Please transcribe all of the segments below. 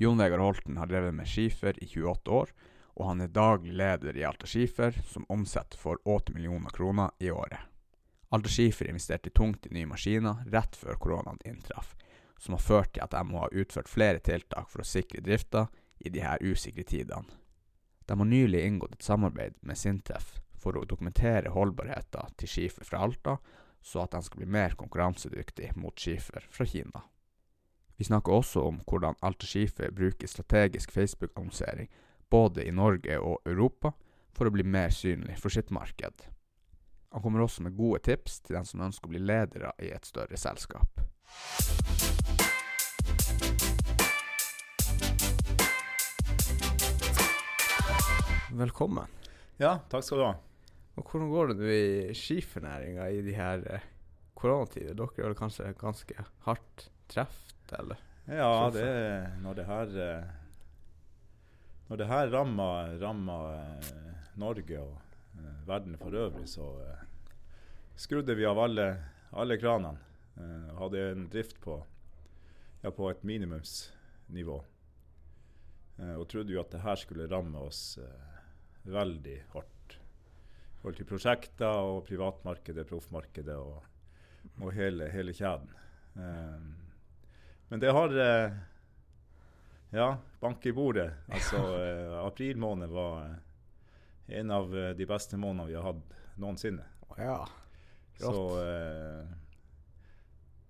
Jon Vegard Holten har drevet med skifer i 28 år, og han er daglig leder i Alta Skifer, som omsetter for 80 millioner kroner i året. Alta Skifer investerte tungt i nye maskiner rett før koronaen inntraff, som har ført til at de må ha utført flere tiltak for å sikre drifta i de her usikre tidene. De har nylig inngått et samarbeid med Sintef for å dokumentere holdbarheten til skifer fra Alta, så at de skal bli mer konkurransedyktig mot skifer fra Kina. Vi snakker også om hvordan Alta Skifer bruker strategisk Facebook-annonsering både i Norge og Europa for å bli mer synlig for sitt marked. Han kommer også med gode tips til den som ønsker å bli ledere i et større selskap. Velkommen. Ja, takk skal du ha. Og hvordan går det nå i skifernæringa i de her eh, koronatider? Dere er vel kanskje ganske hardt truffet, eller? Ja, det når det her eh, Når det her rammer, rammer eh, Norge og eh, verden for øvrig, så skrudde vi av alle, alle kranene. Og hadde en drift på, ja, på et minimumsnivå. Og trodde jo at det her skulle ramme oss veldig hardt. I forhold til prosjekter og privatmarkedet, proffmarkedet og, og hele, hele kjeden. Eh, men det har eh, Ja, bank i bordet. Altså, eh, april måned var eh, en av de beste månedene vi har hatt noensinne. Ja, ja. Så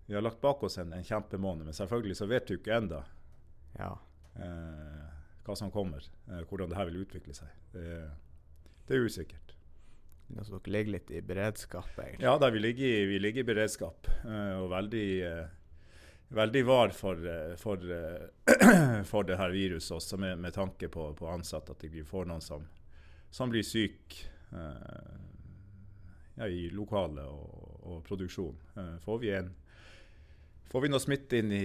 vi har lagt bak oss en, en kjempemåned, men selvfølgelig så vet du ikke enda Ja. eh, hva som kommer, eh, hvordan det her vil utvikle seg. Det, det er usikkert. Så dere ligger litt i beredskap, egentlig? Ja, da, vi, ligger vi ligger i beredskap eh, og veldig, eh, veldig var for, eh, for, eh, for det her viruset også, med, med tanke på, på ansatte, at vi får noen som, som blir syk eh, ja, i lokale og, og produksjon. Eh, får, vi en, får vi noe smitte inn i,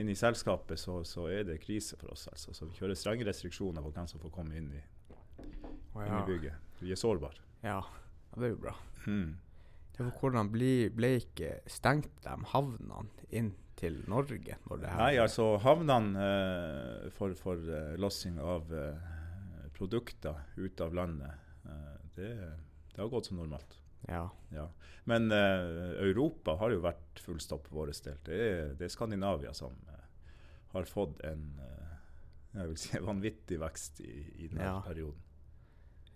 inn i selskapet, så, så er det krise for oss. Altså. Så vi kjører strenge restriksjoner på hvem som får komme inn i, Å inn i bygget. Vi er sårbare. Ja. ja, det er jo bra. Mm. Ja, for hvordan ble, ble ikke stengt de havnene inn til Norge Nei, altså havnene eh, for, for eh, lossing av eh, produkter ut av landet, eh, det, det har gått som normalt. Ja. Ja. Men eh, Europa har jo vært full stopp for vår del. Det er, det er Skandinavia som eh, har fått en jeg vil si, vanvittig vekst i, i denne Ja. perioden.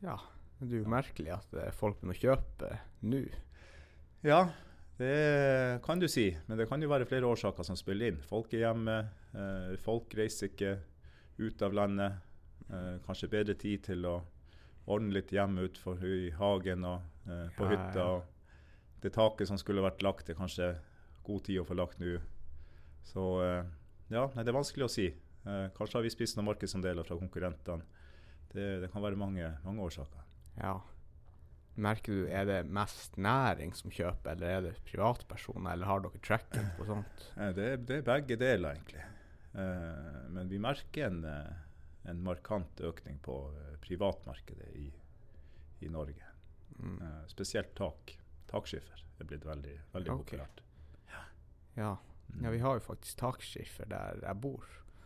ja. Det er jo merkelig at folk begynner å kjøpe nå. Ja, det kan du si. Men det kan jo være flere årsaker som spiller inn. Folk er hjemme. Eh, folk reiser ikke ut av landet. Eh, kanskje bedre tid til å ordne litt hjemme utenfor i hagen og eh, på Ja, hytta. og Det taket som skulle vært lagt, det er kanskje god tid å få lagt nå. Så ja, nei, det er vanskelig å si. Kanskje har vi spist noen markedsandeler fra konkurrentene. Det, det kan være mange, mange årsaker. Ja. Merker du, er det mest næring som kjøper, eller er det privatpersoner, eller har dere tracking på sånt? Eh, Det, er- det er begge deler, egentlig. Eh, men vi merker en, eh, en markant økning på privatmarkedet i, i Norge. Mm. Spesielt tak. Takskiffer er blitt veldig, veldig okay. populært. Ja. Mm. ja, vi har jo faktisk takskiffer der jeg bor,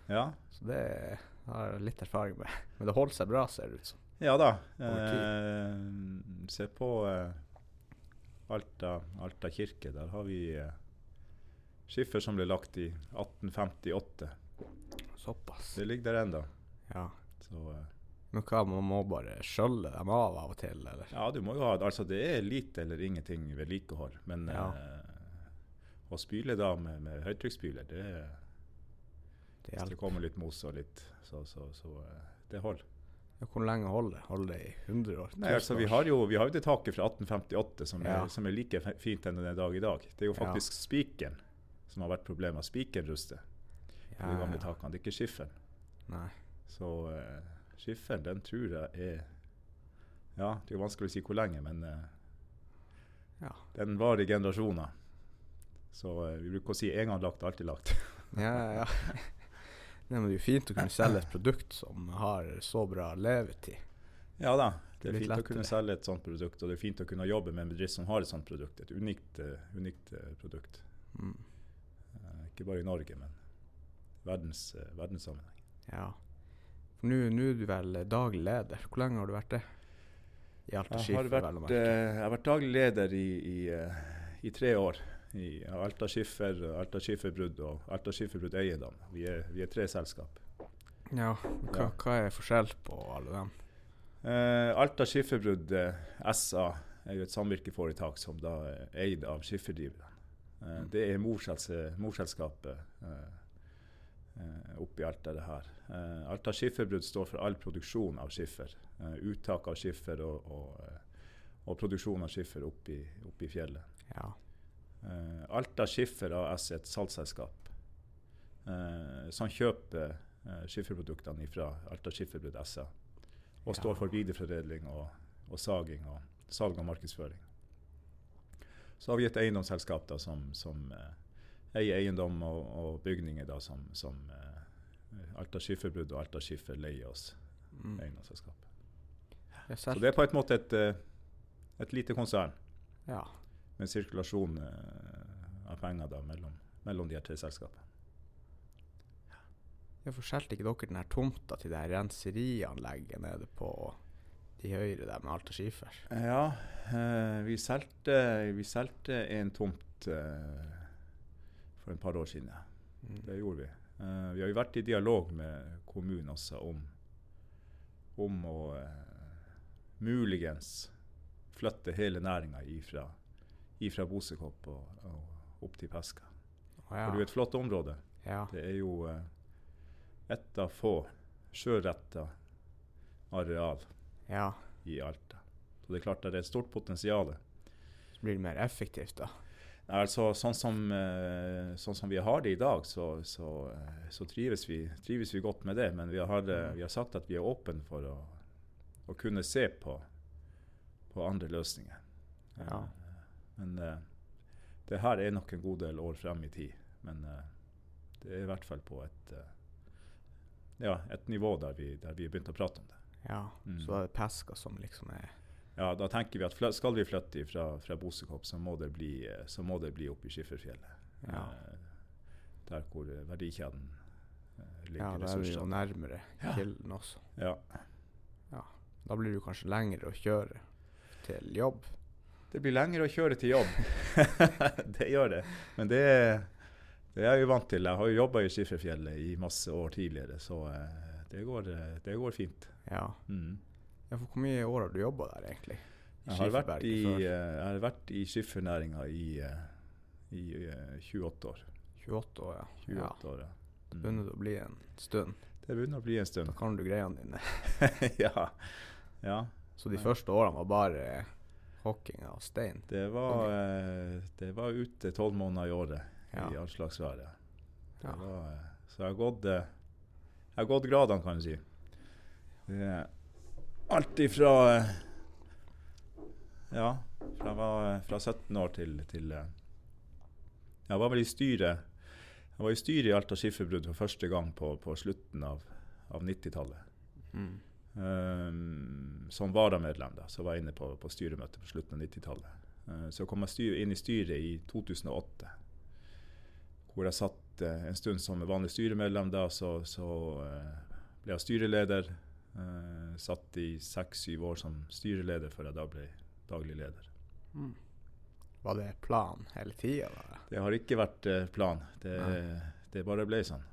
Ja, så det har jeg litt erfaring med. Men det holder seg bra, ser det ut som. Ja da. Eh, se på eh, Alta, Alta kirke. Der har vi eh, skiffer som ble lagt i 1858. Såpass. Det ligger der ennå. Ja. Så eh, Men hva, man må bare skjølle dem av av og til, eller? Ja, du må jo ha Altså, det er lite eller ingenting vedlikehold. Men Ja. eh, å spyle da med, med høytrykksspyler, det Det Hvis det kommer litt mos og litt, så, så, så eh, det holder. Ja, hvor lenge holder det? Holder det i 100 år? Nei, altså, vi har jo vi har jo det taket fra 1858 som er, som er like fint enn den dag i dag. Det er jo Ja. faktisk spikeren som har vært problemet. Spikeren ruster på de gamle takene, det er ikke skifferen. Nei. Så uh, skifferen, den tror jeg er Ja, det er vanskelig å si hvor lenge, men uh, Ja. den var i generasjoner. Så uh, vi bruker å si en gang lagt, alltid lagt. Ja, ja, ja. Nei, men det er jo fint å kunne selge et produkt som har så bra levetid. Ja da, det er litt fint å kunne selge et sånt produkt, og det er fint å kunne jobbe med en bedrift som har et sånt produkt. Et unikt, eh, unikt eh, produkt. Mm. Eh, ikke bare i Norge, men verdens, verdenssammenheng. Ja. Nå nå er du vel daglig leder. Hvor lenge har du vært det? I Alta Skifer, vel å merke. jeg har vært daglig leder i, i, i tre år. I Alta Skiffer, Alta Skifferbrudd og Alta Skifferbrudd Eiendom. Vi er, vi er tre selskap. Ja, hva, hva er forskjell på alle dem? Eh, Alta Skifferbrudd eh, SA er jo et samvirkeforetak som da er eid av skifferdriverne. Eh, Mm. det er morsels morselskapet eh, eh, oppi Alta, det her. Eh, Alta Skifferbrudd står for all produksjon av skiffer. Uttak av skiffer og, og, og produksjon av skiffer oppi, oppi fjellet. Ja. Eh, Alta Skiffer AS er et salgsselskap eh, som kjøper eh, skifferproduktene fra Alta Skifferbrudd SA. Og Ja. står for videreforedling og, og saging og salg og markedsføring. Så har vi et eiendomsselskap da, som, som eh, eier eiendom og, og bygninger da, som, som eh, Alta Skifferbrudd og Alta Skiffer leier oss Mm. eiendomsselskap. Jeg Så det er på en måte et, eh, et lite konsern ja. Med sirkulasjon eh, av penger da, mellom, mellom de her tre selskapene. Ja, skjelte ikke dere den her tomta til det her renserianlegget nede på de høyre der med Alta Skifer? Ja, eh, vi solgte en tomt eh, for et par år siden. Mm. Det gjorde vi. Eh, vi har jo vært i dialog med kommunen også om, om å muligens flytte hele næringa ifra, ifra Bosekopp og, og opp til Peska. Oh, ja. For det er jo et flott område. ja. Det er jo eh, et av få sjøretta areal ja. i Alta. Så det er klart det er et stort potensial. Så blir det mer effektivt, da. Altså, sånn, som, eh, sånn som vi har det i dag, så, så, eh, så trives, vi, trives vi godt med det. Men vi har, eh, vi har sagt at vi er åpne for å, å kunne se på, på andre løsninger. Ja. Men uh, det her er nok en god del år frem i tid. Men uh, det er i hvert fall på et, eh, ja, et nivå der vi, der vi har begynt å prate om det. Ja. Mm. Så da er det Peska som liksom er Ja, da tenker vi at skal vi flytte fra, fra Bosekopp, så må det bli, så må det bli oppe i Skifferfjellet. Ja. Der hvor verdikjeden ligger. Ja, da er vi jo nærmere Ja. kilden også. Ja. ja. Da blir det kanskje lengre å kjøre til jobb. Det blir lengre å kjøre til jobb. det gjør det. Men det, det er jeg jo vant til. Jeg har jo jobba i Skifferfjellet i masse år tidligere, så eh, det, går, eh, det går fint. Ja. Mm. ja. For hvor mye år har du jobba der, egentlig? Jeg har vært i, eh, jeg har vært i skiffernæringa i, i eh, 28 år. 28 år, ja. 28 ja. år, ja. Det Mm. begynner å bli en stund. Det begynner å bli en stund. Da kan du greiene dine. ja. ja. Så de første årene var bare hokking av stein. Det var, eh, det var ute tolv måneder i året Ja. i all slags vær. ja. Var, eh, så jeg har gått, eh, jeg har gått gradene, kan du si. Det alt ifra eh, Ja, fra jeg var eh, fra 17 år til, til eh, Jeg var vel i styret Jeg var i styret i Alta Skifferbrudd for første gang på, på slutten av, av 90-tallet. Mm. Um, som varamedlem, da, som var inne på, på styremøtet på slutten av 90-tallet. Uh, så kom jeg styr, inn i styret i 2008, hvor jeg satt uh, en stund som vanlig styremedlem. Da, så, så uh, ble jeg styreleder. Uh, satt i seks-syv år som styreleder før jeg da ble daglig leder. Mm. Var det plan hele tida? Det har ikke vært uh, plan. Det, det bare ble sånn.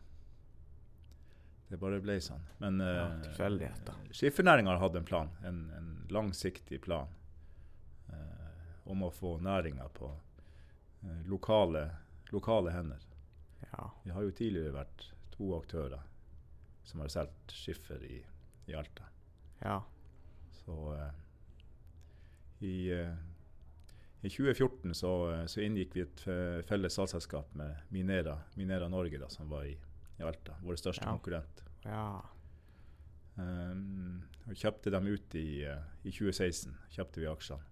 Det bare ble sånn. Men Ja, uh, tilfeldigheter. Skiffernæringa har hatt en plan, en, en langsiktig plan, eh, om å få næringa på eh, lokale, lokale hender. Ja. Vi har jo tidligere vært to aktører som har solgt skiffer i, i Alta. ja. Så eh, i, eh, i 2014 så, eh, så inngikk vi et felles salgsselskap med Minera, Minera Norge, da, som var i, i Alta, vår største Ja. konkurrent. Ja. Um, og kjøpte dem ut i, eh, i 2016, kjøpte vi aksjene.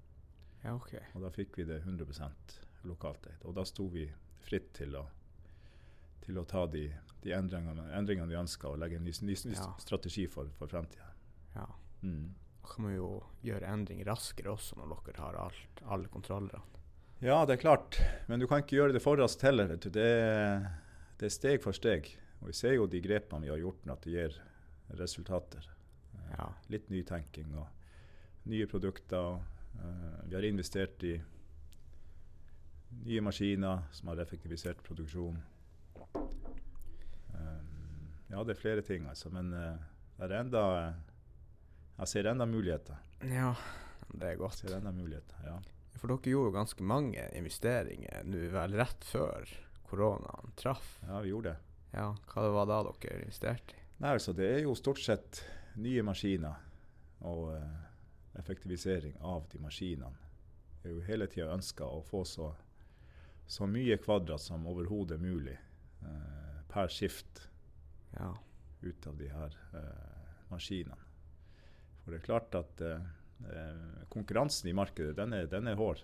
ja, OK. Og da fikk vi det 100 lokalt eid. Og da sto vi fritt til å, til å ta de, de endringene, endringene vi ønska, og legge en ny, ny, ny Ja. strategi for, for fremtida. Ja. Mm. Da kan man jo gjøre endringer raskere også når dere har alt, alle kontrollerne. Ja, det er klart. Men du kan ikke gjøre det for raskt heller. Det, det er steg for steg. Og vi ser jo de grepene vi har gjort at det gir resultater. Eh, Ja. Litt nytenking og nye produkter. Eh, vi har investert i nye maskiner som har effektivisert produksjon. Eh, ja, det er flere ting, altså. Men det er enda Jeg ser enda muligheter. ja, det er godt. Jeg Ser enda muligheter, ja. For dere gjorde jo ganske mange investeringer nå vel rett før koronaen traff. ja, vi gjorde det. Ja, hva det var da dere investerte i? Nei, altså Det er jo stort sett nye maskiner og uh, effektivisering av de maskinene. Jeg har jo hele tida ønska å få så, så mye kvadrat som overhodet mulig uh, per skift Ja. ut av de her uh, maskinene. For det er klart at konkurransen i markedet den er, den er hård.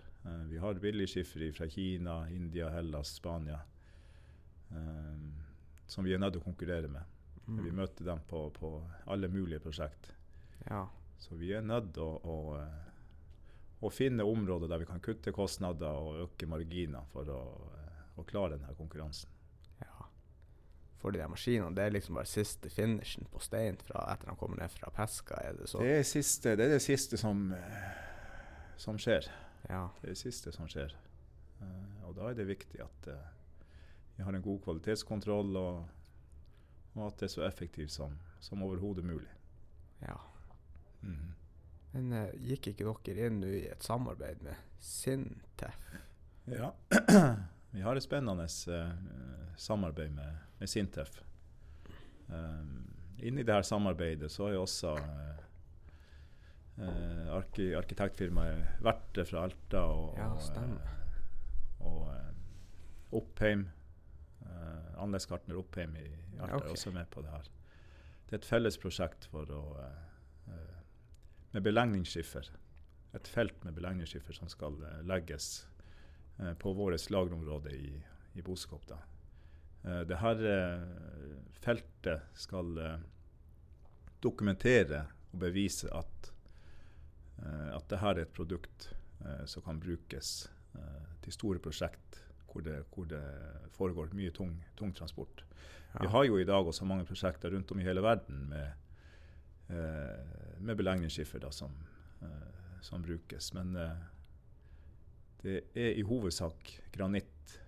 Vi har billigskifferi fra Kina, India, Hellas, Spania eh, som vi er nødt til å konkurrere med. Mm. Vi møter dem på, på alle mulige prosjekt. Ja. Så vi er nødt til å, å, eh, å finne områder der vi kan kutte kostnader og øke marginer for å, eh, å klare denne konkurransen. ja. For de maskinene, det er liksom bare siste finishen på stein fra etter han kommer ned fra peska, er det så? Det er, siste, det er det siste som, eh, som skjer. Ja. Det er det siste som skjer. Og da er det viktig at vi har en god kvalitetskontroll, og, og at det er så effektivt som, som overhodet mulig. ja. Mhm. Men uh, gikk ikke dere inn i et samarbeid med Sintef? Ja. Vi har et spennende uh, samarbeid med, med Sintef. Um, inni det her samarbeidet så har jo også uh, eh, arki, arkitektfirmaet Verte fra Alta og, Ja, og, eh, og eh, Oppheim. Eh, Gartner Oppheim i Alta okay. er også med på det her. Det er et felles prosjekt for å eh, eh, med belegningsskiffer. Et felt med belegningsskiffer som skal eh, legges på vårt lagerområde i, i Boskop. Da. Det her feltet skal dokumentere og bevise at, at dette er et produkt som kan brukes til store prosjekt hvor det, hvor det foregår mye tung, tung transport. Vi har jo i dag også mange prosjekter rundt om i hele verden med, eh, med belegningsskiffer som, eh, som brukes. Men eh, det er i hovedsak granitt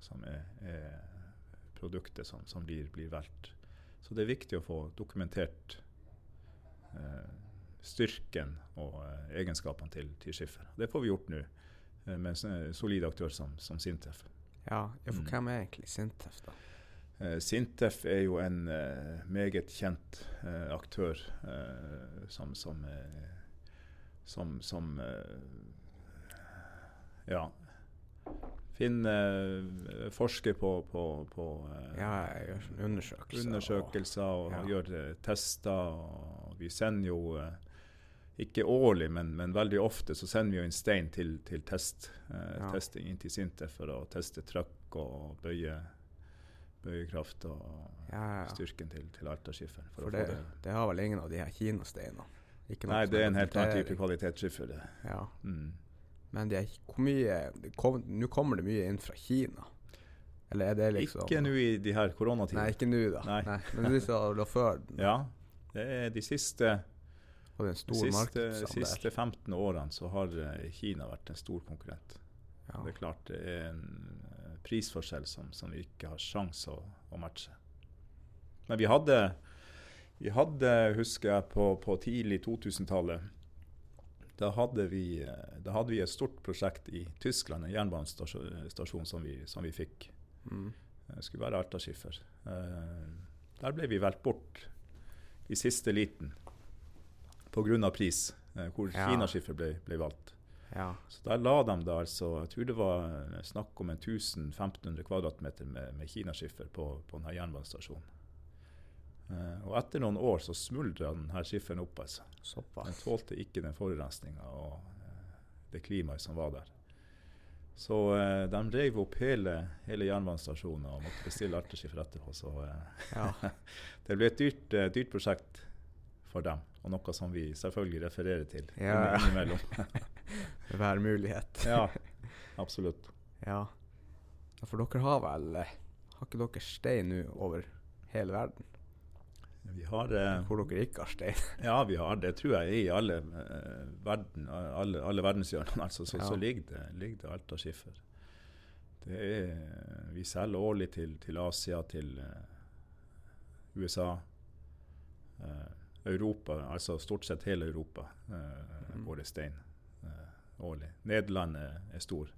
som er, er produktet som, som blir, blir valgt. Så det er viktig å få dokumentert eh, styrken og eh, egenskapene til, til skiffer. Det får vi gjort nå med en sånn solid aktør som, som Sintef. Ja, for Mm. hvem er egentlig Sintef, da? Eh, Sintef er jo en eh, meget kjent eh, aktør eh, som som, eh, som, som eh, ja finner eh, forsker på, på, på eh, Ja, jeg gjør undersøkelser. undersøkelser og, ja. gjør eh, tester. Og vi sender jo eh, ikke årlig, men, men veldig ofte så sender vi jo inn stein til, til test, eh, Ja. testing inn til Sintef for å teste trøkk og bøye, bøyekraft og Ja, ja, styrken til, til Alta-skifferen. For, For det, det. det har vel ingen av de her kinasteinene? Nei, det er en helt annen type kvalitetsskiffer. Ja. Mm. Men det er, hvor mye kom, Nå kommer det mye inn fra Kina? Eller er det liksom Ikke nå i de her Nei, ikke nå, da. Nei. Men du sa det før Ja, det er de siste, var det en de siste, siste 15 årene så har eh, Kina vært en stor konkurrent. Ja. Det er klart det er en eh, prisforskjell som, som vi ikke har sjanse å, å matche. Men vi hadde, vi hadde husker jeg, på, på tidlig 2000-tallet da hadde, vi, eh, da hadde vi et stort prosjekt i Tyskland, en jernbanestasjon som vi, som vi fikk. Mm. Det skulle være. Eh, der ble vi valgt bort i siste liten pga. pris, eh, hvor Ja. Kinaskiffer ble, ble valgt. ja. Så der la de da altså Jeg tror det var eh, snakk om en 1000-1500 kvadratmeter med, med kinaskiffer på, på denne jernbanestasjonen. Eh, og etter noen år så smuldra denne skifferen opp. altså. Den tålte ikke den forurensninga og eh, det klimaet som var der. Så eh, de rev opp hele, hele jernbanestasjonen og måtte bestille arteskiffer etterpå. Så Ja. det ble et dyrt, dyrt prosjekt for dem, og noe som vi selvfølgelig refererer til Ja. innimellom. Hver mulighet. ja, absolutt. Ja. For dere har vel eh, Har ikke dere stein nå over hele verden? Vi har eh, Hvor dere ikke har stein? Ja, vi har det, tror jeg, i alle, eh, verden, alle, alle verdenshjørnene. Altså, så, Ja. så ligger det, ligger det Alta skiffer. Det er, vi selger årlig til, til Asia, til eh, USA, eh, Europa, altså stort sett hele Europa eh, Mm. går i stein eh, årlig. Nederland er, stor.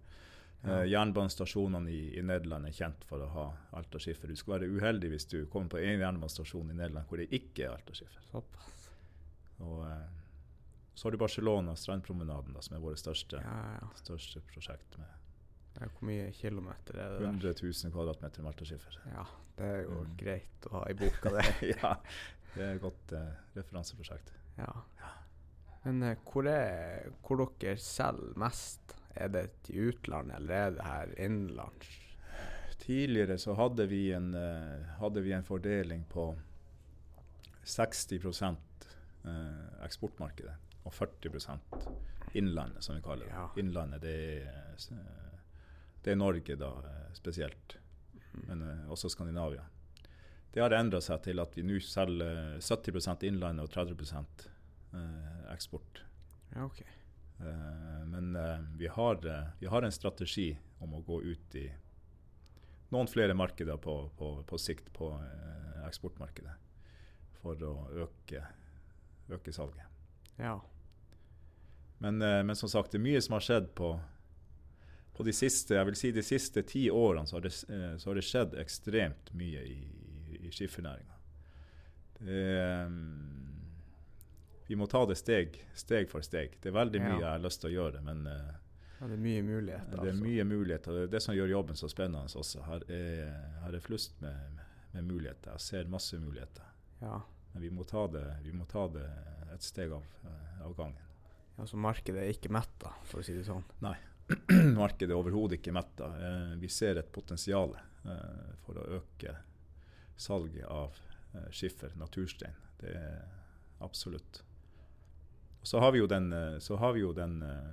Ja. Eh, jernbanestasjonene i, i Nederland er kjent for å ha alterskiffer. Du skal være uheldig hvis du kommer på en jernbanestasjon i Nederland hvor det ikke er alterskiffer. Såpass. Og så har du Barcelona, strandpromenaden, da, som er vårt største, Ja, ja. største prosjekt med. Hvor mye kilometer er det der? 100 000 kvadratmeter med alterskiffer. Ja, det er jo Mm. greit å ha i boka, det. ja, det er et godt eh, referanseprosjekt. ja. Men eh, hvor er hvor dere selger mest? Er det til utlandet, eller er det her innenlands? Tidligere så hadde vi en, eh, hadde vi en fordeling på 60 eh, eksportmarkedet og 40% innlandet, som vi kaller det. Ja. Innlandet det er, eh, det er Norge da eh, spesielt, men eh, også Skandinavia. Det har endra seg til at vi nå selger 70% innlandet og 30 eh, eksport. Ja, OK. Eh, men eh, vi, har, vi har en strategi om å gå ut i noen flere markeder på, på, på sikt på eksportmarkedet. For å øke, øke salget. Ja. Men, men som sagt, det er mye som har skjedd på, på de siste jeg vil si de siste ti årene. Så har det, så har det skjedd ekstremt mye i, i, skiffernæringa. Vi må ta det steg, steg for steg. Det er veldig mye jeg har lyst til å gjøre, men eh, ja. Det er mye muligheter, det er altså. mye muligheter. Det er det som gjør jobben så spennende også. Her er, her er flust med, med muligheter. Jeg ser masse muligheter. Ja. Men vi må ta det, vi må ta det et steg av, eh, av gangen. ja, så markedet er ikke metta, for å si det sånn. Nei, Markedet er overhodet ikke metta. Eh, vi ser et potensial for å øke salget av eh, skiffer, naturstein. Det er absolutt. Og så har vi jo den, eh, så har vi jo den, eh,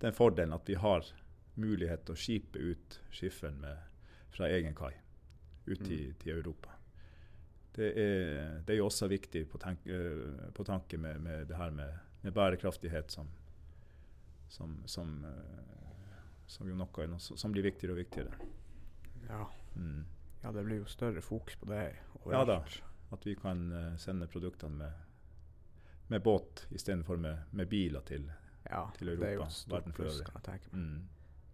den fordelen at vi har mulighet til å skipe ut skifferen med, fra egen kai ut til, til Europa. Det er, det er jo også viktig på, tenk, på tanke med, med det her med, med bærekraftighet som, som, som, som noe som blir viktigere og viktigere. Ja. Mm. Ja, det blir jo større fokus på det Ja da. At vi kan eh, sende produktene med, med båt istedenfor med, med biler til Ja, til det er jo et stort pluss, kan jeg tenke meg. mm.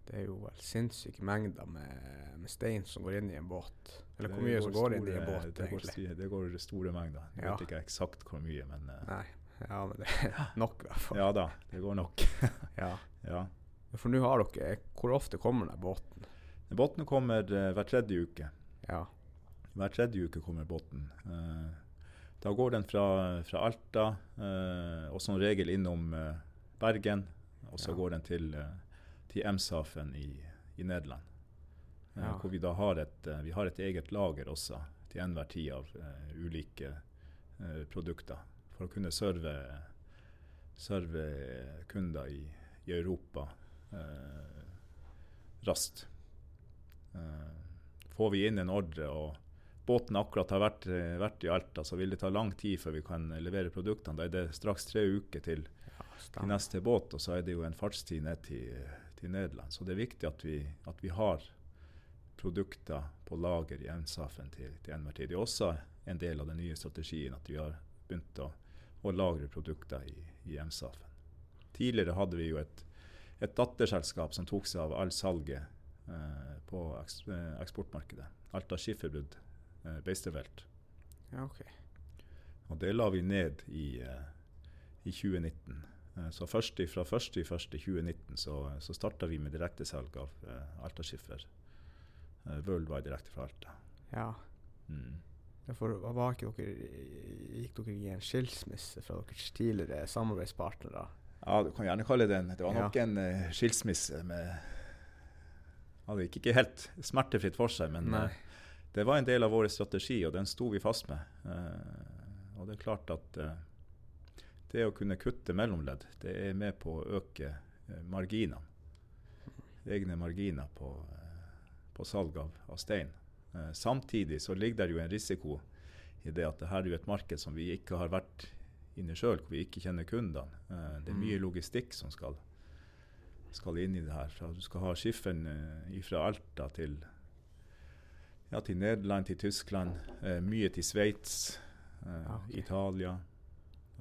Det er jo vel sinnssyke mengder med, med stein som går inn i en båt. Eller hvor mye som går inn i en båt, det går, egentlig. det går store mengder. Jeg Ja. vet ikke eksakt hvor mye, men eh, Nei, ja, men det er nok i hvert fall. ja da, det går nok. Ja. ja. For nå har dere Hvor ofte kommer den båten? Båten kommer eh, hver tredje uke. Ja. Hver tredje uke kommer båten. Eh, da går den fra, fra Alta, eh, og som regel innom eh, Bergen. Og så Ja. går den til, til Emshafen i, i Nederland. Ja. Hvor vi da har et, vi har et eget lager også til enhver tid av ulike produkter. For å kunne serve, serve kunder i, i Europa eh, raskt. Eh, får vi inn en ordre og båten akkurat har vært, vært i Alta, så vil det ta lang tid før vi kan levere produktene. Da er det straks tre uker til, ja til neste båt, og så er det jo en fartstid ned til, til Nederland. Så det er viktig at vi, at vi har produkter på lager i Emshafen til, til enhver tid. Det er også en del av den nye strategien at vi har begynt å, å lagre produkter i, i Emshafen. Tidligere hadde vi jo et, et datterselskap som tok seg av all salget på eks, eh, eksportmarkedet. Alta Skifferbrudd eh, Beistervelt. Ja, OK. Og det la vi ned i, eh, i 2019. Eh, så først i, fra 1.1.2019 så, så starta vi med direktesalg av uh, Alta Skiffer. Eh, Worldwide direkte fra Alta. Ja. Mm. For var dere Gikk dere i en skilsmisse fra deres tidligere samarbeidspartnere? Ja, du kan gjerne kalle det en Det var nok Ja. en uh, skilsmisse med ja, Det gikk ikke helt smertefritt for seg, men Nei. eh, det var en del av vår strategi, og den sto vi fast med. Eh, og det er klart at eh, det å kunne kutte mellomledd, det er med på å øke marginene. Egne marginer på, på salg av, av stein. Samtidig så ligger det jo en risiko i det at det her er jo et marked som vi ikke har vært inne sjøl, hvor vi ikke kjenner kundene. Det er mye Mm. logistikk som skal, skal inn i det her. Så du skal ha skifferen eh, fra Alta til, ja, til Nederland, til Tyskland, eh, mye til Sveits, eh, Ja, ok. Italia,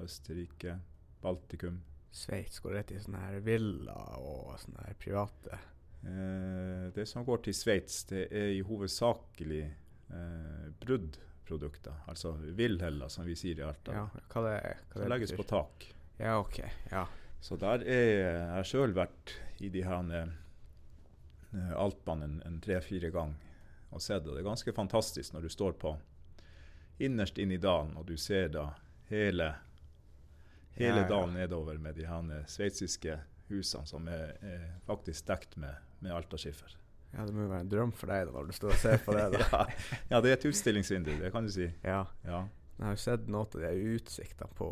Østerrike, Baltikum. Sveits går rett i sånne her villa og sånne her private Eh, det som går til Sveits, det er i hovedsakelig eh, bruddprodukter. Altså villheller, som vi sier i Alta. Ja, hva det, hva Som det legges på tak. Ja, OK. Ja. Så der er jeg sjøl vært i de her eh, Alpene en, tre-fire ganger og sett det. Det er ganske fantastisk når du står på innerst inn i dalen og du ser da hele, hele Ja, ja. dalen nedover med de her eh, sveitsiske husene som er, er faktisk dekt med, med altaskiffer. ja, det må jo være en drøm for deg da, når du står og ser på det. ja, ja, det er et utstillingsvindu, det kan du si. ja. Ja. Jeg har jo sett noe av de utsiktene på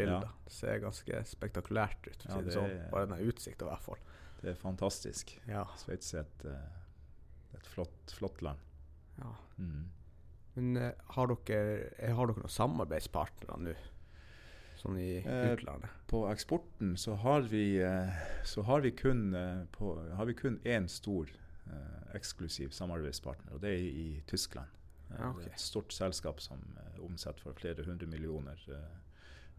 Google-bilder. Ja. Det ser ganske spektakulært ut. Ja, det sånn. Bare den utsikta, i hvert fall. Det er fantastisk. Ja. Sveits er et, eh, et flott, flott land. ja. Mm. Men eh, har, dere, eh, har dere noen samarbeidspartnere nå? Sånn i Eh, utlandet? På eksporten så har vi, så har vi kun på, har vi kun én stor eksklusiv samarbeidspartner, og det er i Tyskland. Okay. Det er Et stort selskap som omsetter for flere hundre millioner eh,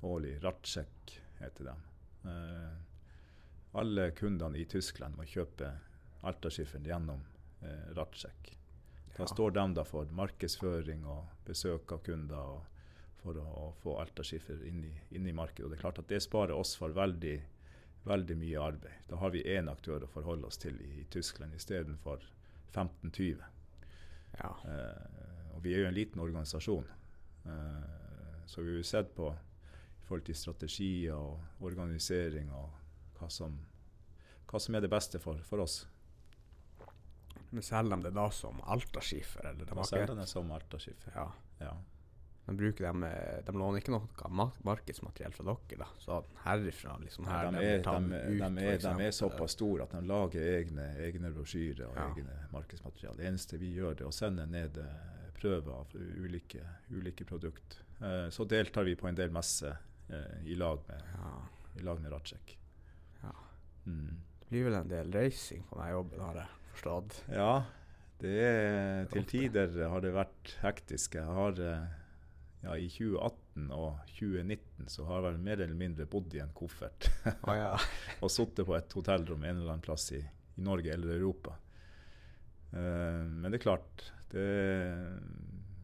årlig. Ratsjek heter de. Eh, alle kundene i Tyskland må kjøpe Altaskifferen gjennom eh, Ratsjek. Da Ja. står de da for markedsføring og besøk av kunder og for å, å få Alta-skiffer inn, i- inn i markedet. Og det er klart at det sparer oss for veldig, veldig mye arbeid. Da har vi én aktør å forholde oss til i, i Tyskland istedenfor 15-20. Ja. Eh, og vi er jo en liten organisasjon, eh, så vi har sett på forhold til strategier og organisering og hva som, hva som er det beste for, for oss. Men selger de det da som Alta-skifer? Eller de, selger den som Alta-skiffer. ja. Ja. de de, eh, De låner ikke noe ma- markedsmateriell fra dere, da? Så herifra liksom her de, de er, de, de, ut, de, er, er såpass store at de lager egne, egne brosjyrer og Ja. egne markedsmateriell. Det eneste vi gjør, det er å sende ned eh, prøver av ulike, ulike produkter. Eh, så deltar vi på en del messer eh, i lag med, Ja. lag med Ratsjek. Ja. Mm. Det blir vel en del reising på denne jobben, har jeg forstått. Ja, det er, til tider har det vært hektisk. Jeg har eh, ja, I 2018 og 2019 så har jeg vel mer eller mindre bodd i en koffert. oh, ja. og sittet på et hotellrom en eller annen plass i, i Norge eller Europa. Uh, men det er klart det,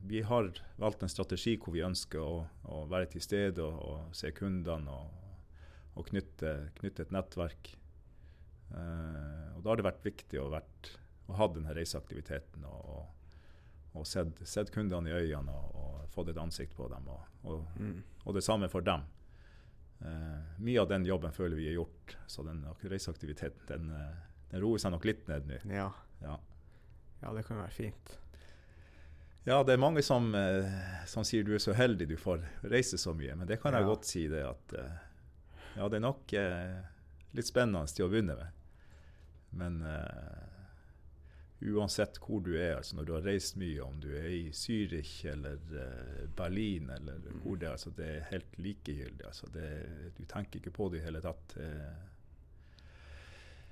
Vi har valgt en strategi hvor vi ønsker å, å være til stede og, og se kundene og, og knytte, knytte et nettverk. Eh, og da har det vært viktig å, vært, å ha denne reiseaktiviteten og, og, sett, sett kundene i øynene og, fått et ansikt på dem. Mm. og det samme for dem. Eh, mye av den jobben føler vi er gjort, så den reiseaktiviteten den, eh, den roer seg nok litt ned nå. Ja. Ja. ja, det kan være fint. Ja, det er mange som, eh, som sier du er så heldig du får reise så mye, men det kan jeg Ja. godt si det at eh, ja, det er nok eh, litt spennende til å begynne med. Men eh, uansett hvor du er, altså når du har reist mye, om du er i Zürich eller eh, Berlin eller Mm. hvor det er, altså det er helt likegyldig. Altså det, du tenker ikke på det i hele tatt.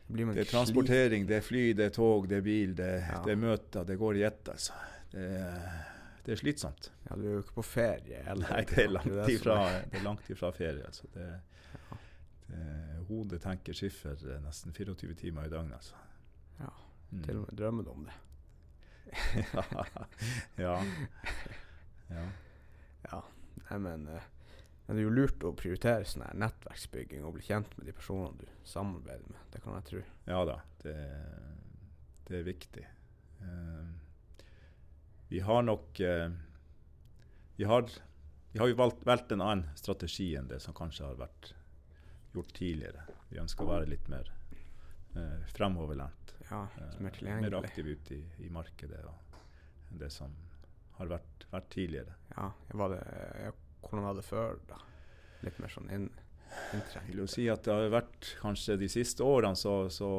Det er transportering, det er fly, det er tog, det er bil, det, Ja. det er møter, det går i ett. Altså. Det, er- det er slitsomt. Ja, du er jo ikke på ferie Eller? Nei, det er langt det ifra, det er langt ifra ferie. Altså. Det, det, hodet tenker skiffer eh, nesten 24 timer i døgnet. Altså. Ja, Mm. Til og med drømmer du om det. ja. ja. Ja, nei, men eh, men det er jo lurt å prioritere sånn her nettverksbygging og bli kjent med de personene du samarbeider med. Det kan jeg tro. Ja da, det, det er viktig. Eh, vi har nok eh, vi, har, vi har jo valgt, valgt en annen strategi enn det som kanskje har vært gjort tidligere. Vi ønsker å være litt mer eh, fremoverlent. Ja, eh, mer mer aktiv ute i, i markedet enn det som har vært, vært tidligere. Ja, det, hvordan var det før, da? Litt mer sånn inn, Jeg vil jo si at det har vært kanskje de siste årene så, så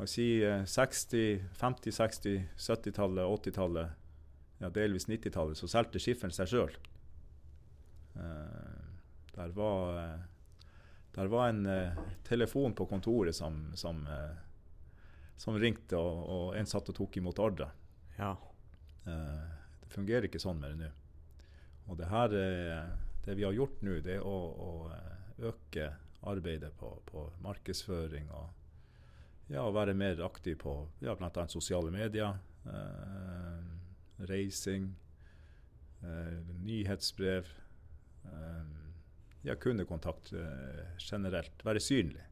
eh, må si eh, 60-, 50-, 60-, 70-tallet, 80-tallet ja, delvis 90-tallet, så solgte skifferen seg sjøl. der var der var en telefon på kontoret som, som, som ringte, og, og, en satt og tok imot ordre. Ja. det fungerer ikke sånn mer nå. Og det her det vi har gjort nå, det er å, å øke arbeidet på, på markedsføring og ja, være mer aktiv på ja, bl.a. sosiale medier. Eh, reising, eh, nyhetsbrev. Eh, ja, kundekontakt eh, generelt. Være synlig.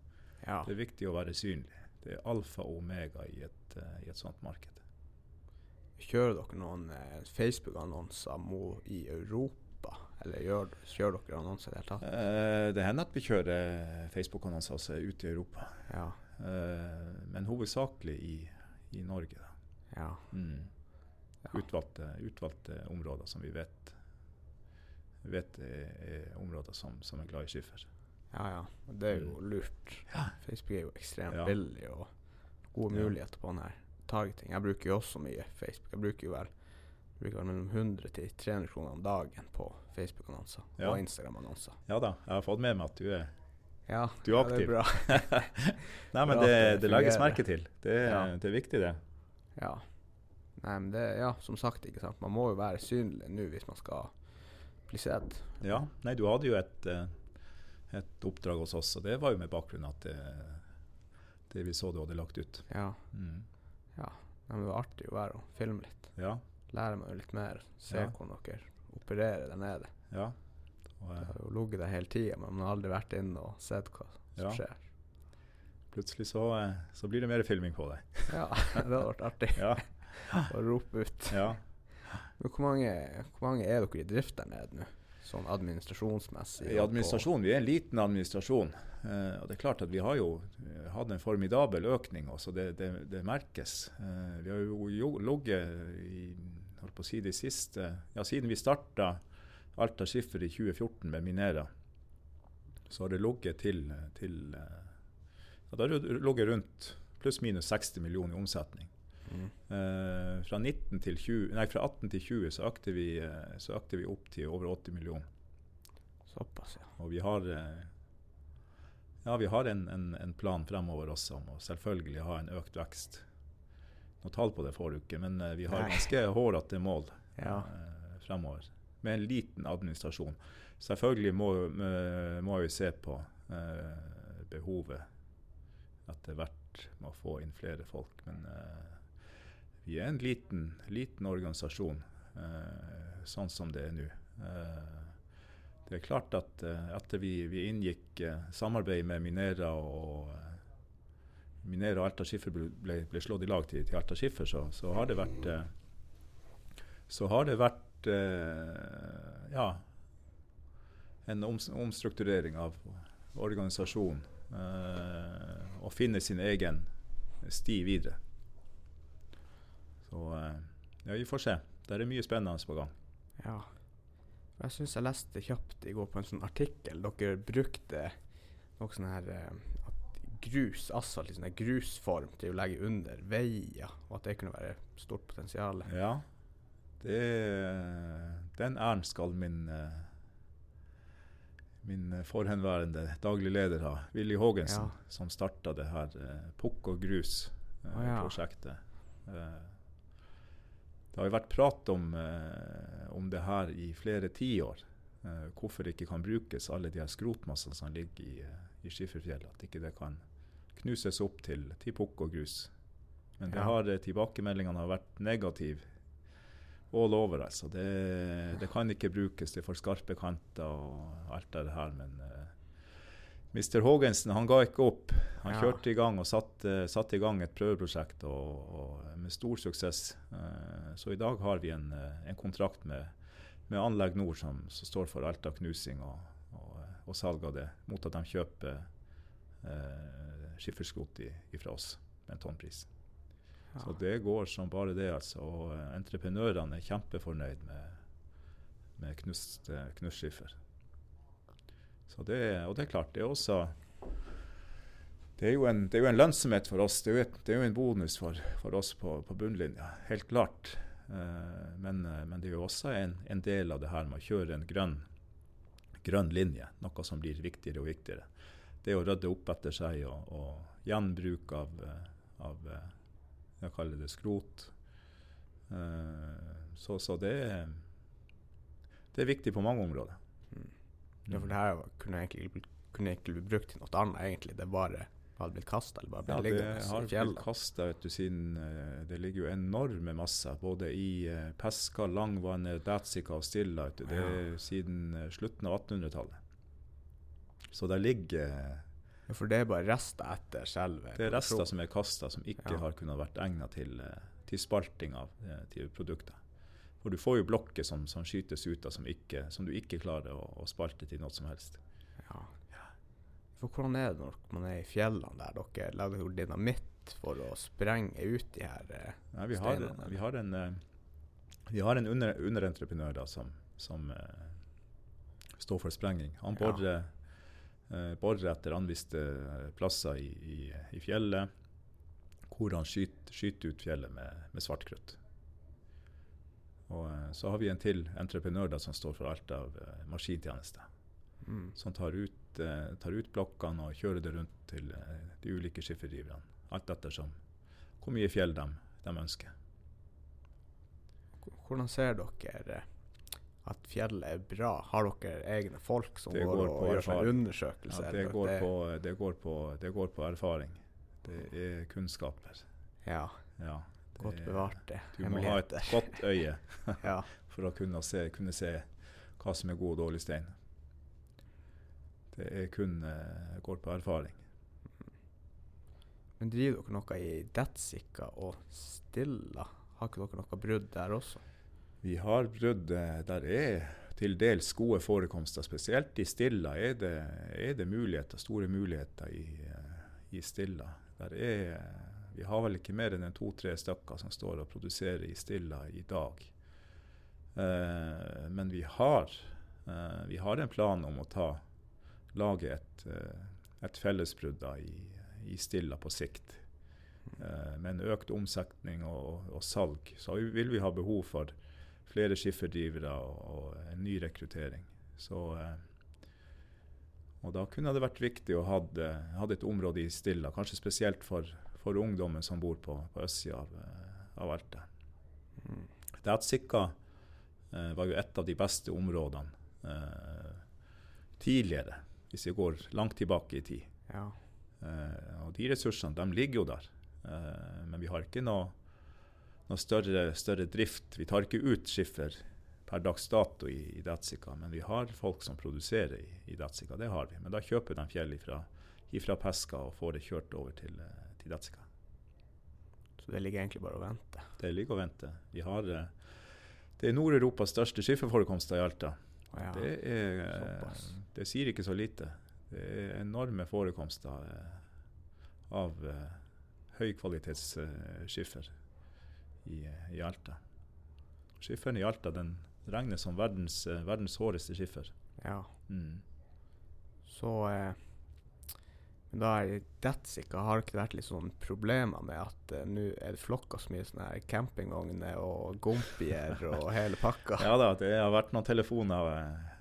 Ja. Det er viktig å være synlig. Det er alfa og omega i et, uh, i et sånt marked. Kjører dere noen eh, Facebook-annonser i Europa, eller gjør, kjører dere annonser i det hele tatt? Eh, det hender at vi kjører Facebook-annonser også ute i Europa. Ja. Uh, men hovedsakelig i, i Norge. Ja. Mm. Utvalgte, utvalgte, områder som vi vet, vet er, er områder som, som, er glad i skiffer. Ja, ja. Det er jo mm. lurt. Ja. Facebook er jo ekstremt billig og gode muligheter på den her targeting. Jeg bruker jo også mye Facebook. Jeg bruker jo vel, bruker vel mellom 100 til 300 kroner om dagen på Facebook-annonser og Instagram-annonser. Ja da, jeg har fått med meg at du er ja, du er aktiv. Ja, det er bra. Nei, men det, det, legges merke til. Det, ja. det, er viktig, det. Ja. Nei, men det, ja, som sagt, ikke sant. Man må jo være synlig nå hvis man skal bli sett. Ja. Nei, du hadde jo et, eh, et oppdrag hos oss, og det var jo med bakgrunn at det, det vi så du hadde lagt ut. Ja. Mm. ja. Men det var artig å være og filme litt. Ja. Lære meg litt mer. Se ja. hvordan dere opererer der nede. Ja. Og, jeg har jo ligget der hele tida, men man har aldri vært inne og sett hva som ja. skjer. Plutselig så, eh, så, blir det mer filming på deg. ja, det hadde vært artig ja. å rope ut. Ja. Hvor mange, hvor mange, er dere i drift der nede nå? Sånn administrasjonsmessig? I administrasjon, Vi er en liten administrasjon. Eh, og det er klart at Vi har jo eh, hatt en formidabel økning, også, det, det, det merkes. Eh, vi har jo ligget i holdt på å si de siste, ja, Siden vi starta Alta Skiffer i 2014 med Minera, så har det ligget til, til ja, Det har ligget rundt pluss-minus 60 millioner i omsetning. Mm. Eh, fra, 20, nei, fra, 18 til 20 så økte, vi, eh, så økte vi opp til over 80 millioner. Såpass, ja. Og vi har, eh, ja, vi har en, en, en, plan fremover også om å selvfølgelig ha en økt vekst. Noe tall på det får du ikke, men eh, vi har ganske hårete mål ja. eh, fremover med en liten administrasjon. Selvfølgelig må, må vi se på eh, behovet etter hvert med å få inn flere folk. Men eh, vi er en liten, liten organisasjon eh, sånn som det er nå. Eh, det er klart at eh, etter vi, vi inngikk eh, samarbeid med Minera og Minera og Alta Skiffer ble, ble, slått i lag til, til Alta Skiffer, så, så, har det vært så har det vært eh, ja, en omstrukturering av organisasjonen. Eh, og finne sin egen sti videre. Så eh, ja, vi får se. Det er mye spennende på gang. Ja. Jeg syns jeg leste kjapt i går på en sånn artikkel. Dere brukte noe sånn her eh, grus, asfalt i sånn grusform til å legge under veier, og at det kunne være stort potensial. Ja, det, den æren skal min eh, min forhenværende daglig leder ha, Willy Haagensen, ja. som starta det her eh, Pukk og grus-prosjektet. Eh, oh, ja. det har jo vært prat om, om det her i flere tiår. hvorfor det ikke kan brukes alle de her skrotmassene som ligger i, i Skifferfjellet. At ikke det kan knuses opp til, til pukk og grus. Men det har, tilbakemeldingene har vært negative all over, altså. Det, det, kan ikke brukes. Det er for skarpe kanter og alt det her. Men uh, eh, Mr. Haagensen han ga ikke opp. Han ja. kjørte i gang og satte, satte i gang et prøveprosjekt og, og med stor suksess. Uh, så i dag har vi en, uh, en kontrakt med, med, Anlegg Nord, som, som, står for alt av knusing og, og, og, salg av det, mot at de kjøper uh, skifferskrot fra oss med en tonnpris. Så det går som bare det, altså. Og uh, entreprenørene er kjempefornøyd med, med knust. Så det, og det er klart, det er også det er, jo en, det er jo en lønnsomhet for oss. Det er jo, et, det er jo en bonus for, for oss på, på, bunnlinja, helt klart. Eh, men, eh, men, det er jo også en, en, del av det her med å kjøre en grønn, grønn linje, noe som blir viktigere og viktigere. Det å rydde opp etter seg og, og gjenbruk av, av jeg kaller det skrot. Så, så det, det, er viktig på mange områder. Mm. Ja, for det her kunne egentlig, kunne egentlig blitt brukt til noe annet, egentlig. Det bare hadde blitt kasta, eller bare ble ja, liggende i fjellet? Det har blitt kasta, siden uh, det ligger jo enorme masser både i uh, Peska, Langvannet, Datsika og Stilla. Det er siden uh, slutten av 1800-tallet. Så der ligger ja, For det er bare rester etter selve Det er rester som er kasta, som ikke ja. har kunnet vært egna til, til, spalting av til produktet. For du får jo blokker som, som skytes ut av, som, ikke, som, du ikke klarer å, å spalte til noe som helst. Ja. For hvordan er det når man er i fjellene der dere lager dynamitt for å sprenge ut de her ja, vi har, steinene? Vi har en, uh, vi har en under, underentreprenør da, som, som uh, står for sprenging. Han borer, ja. Borer etter anviste plasser i, i, i, fjellet, hvor han skyter, skyter ut fjellet med, med svartkrutt. Og så har vi en til entreprenør da, som står for alt av maskintjeneste. Mm. Som tar ut tar ut blokkene og kjører det rundt til de ulike skifferdriverne. Alt ettersom hvor mye fjell de, de, ønsker. Hvordan ser dere at fjellet er bra? Har dere egne folk som går, går, og gjør seg undersøkelser? Ja, det, går det? På, det, går på, det, går på, erfaring. Det er kunnskaper. Ja. ja godt bevart det. Du må ha et godt øye ja. for å kunne se, kunne se hva som er god og dårlig stein. Det er kun uh, går på erfaring. Men driver dere noe i Detsika og Stilla? Har ikke dere noe brudd der også? Vi har brudd. Eh, der er til dels gode forekomster. Spesielt i Stilla er det, er det muligheter, store muligheter i, uh, i Stilla. Er, vi har vel ikke mer enn to-tre stykker som står og produserer i Stilla i dag. Eh, men vi har, vi har en plan om å ta lage et, eh, et fellesbrudd i, i, Stilla på sikt. Eh, med en økt omsetning og, og, salg, så vil vi ha behov for flere skifferdrivere og, og en ny rekruttering. Så, uh, og da kunne det vært viktig å ha et område i Stilla, kanskje spesielt for, for ungdommen som bor på, på østsida av, av Alta. Mm. Datsika eh, var jo et av de beste områdene tidligere hvis vi går langt tilbake i tid. Ja. Eh, og de ressursene de ligger jo der. Uh, men vi har ikke noe, noe større, større, drift. Vi tar ikke ut skiffer per dags dato i, i Datsika, men vi har folk som produserer i, i Datsika. Det har vi. Men da kjøper de fjell ifra, ifra Peska og får det kjørt over til, uh, til Datsika. Så det ligger egentlig bare og venter? Det ligger og venter. Vi har, det er Nord-Europas største skifferforekomster i Alta. Ja, det, er, det, sier ikke så lite. Det er enorme forekomster eh, av høykvalitets uh, i, i, Alta. Skifferen i Alta den regnes som verdens, uh, verdens hårdeste skiffer. Ja. Mm. Så men da er Detsika har det ikke vært litt sånn problemer med at uh, nå er det flokka så mye sånne campingvogner og gompier og hele pakka? Ja da, det har vært noen telefoner. Eh,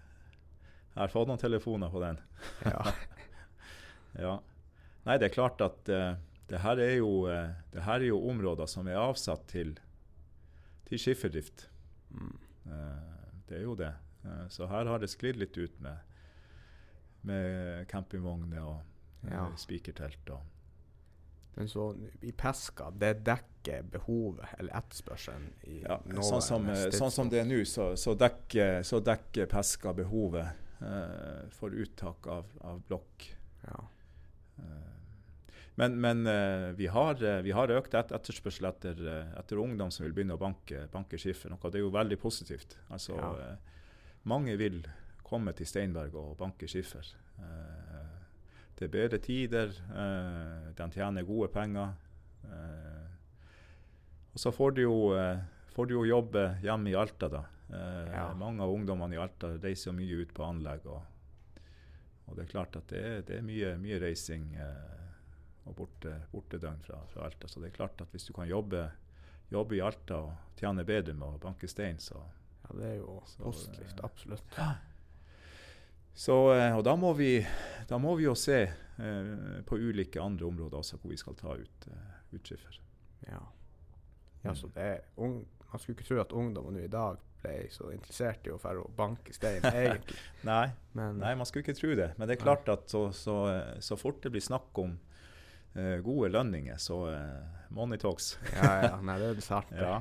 jeg har fått noen telefoner på den. Ja. ja. Nei, det er klart at uh, det, her er jo, uh, det her er jo områder som er avsatt til, til skifferdrift. Mm. det er jo det. så her har det sklidd litt ut med, med campingvogner og ja. spikertelt og men så i Peska, det dekker behovet eller etterspørselen i ja, sånn som, sånn som, det er nå, så, så, dekker, så, dekker, Peska behovet eh, for uttak av, av blokk. Ja. Uh, men, men uh, vi, har, vi, har, økt et etterspørsel etter, etter, ungdom som vil begynne å banke, banke skiffer. Noe det er jo veldig positivt. Altså, ja. mange vil komme til Steinberg og banke skiffer. Det er bedre tider, de tjener gode penger. Og så får de, jo, får de jo jobbe hjemme i Alta, da. Ja. Mange av ungdommene i Alta reiser mye ut på anlegg. Og, og det er klart at det det er mye, mye, reising og borte, bortedøgn fra, fra, Alta. Så det er klart at hvis du kan jobbe, jobbe i Alta og tjene bedre med å banke stein. Så, Ja, det er jo Så, positivt. Absolutt. Ja. så eh, Og da må vi, da må vi jo se eh, på ulike andre områder også hvor vi skal ta ut, eh, utskiffer. Ja. ja, så det er ung, Man skulle ikke tro at ungdommen nå i dag ble så interessert i å dra og banke stein, egentlig. Nei, Men nei, man skulle ikke tro det. Men det er Nei. klart at så, så, eh, så fort det blir snakk om eh, gode lønninger, så eh, money talks. ja, ja, nei, det er sant. Ja.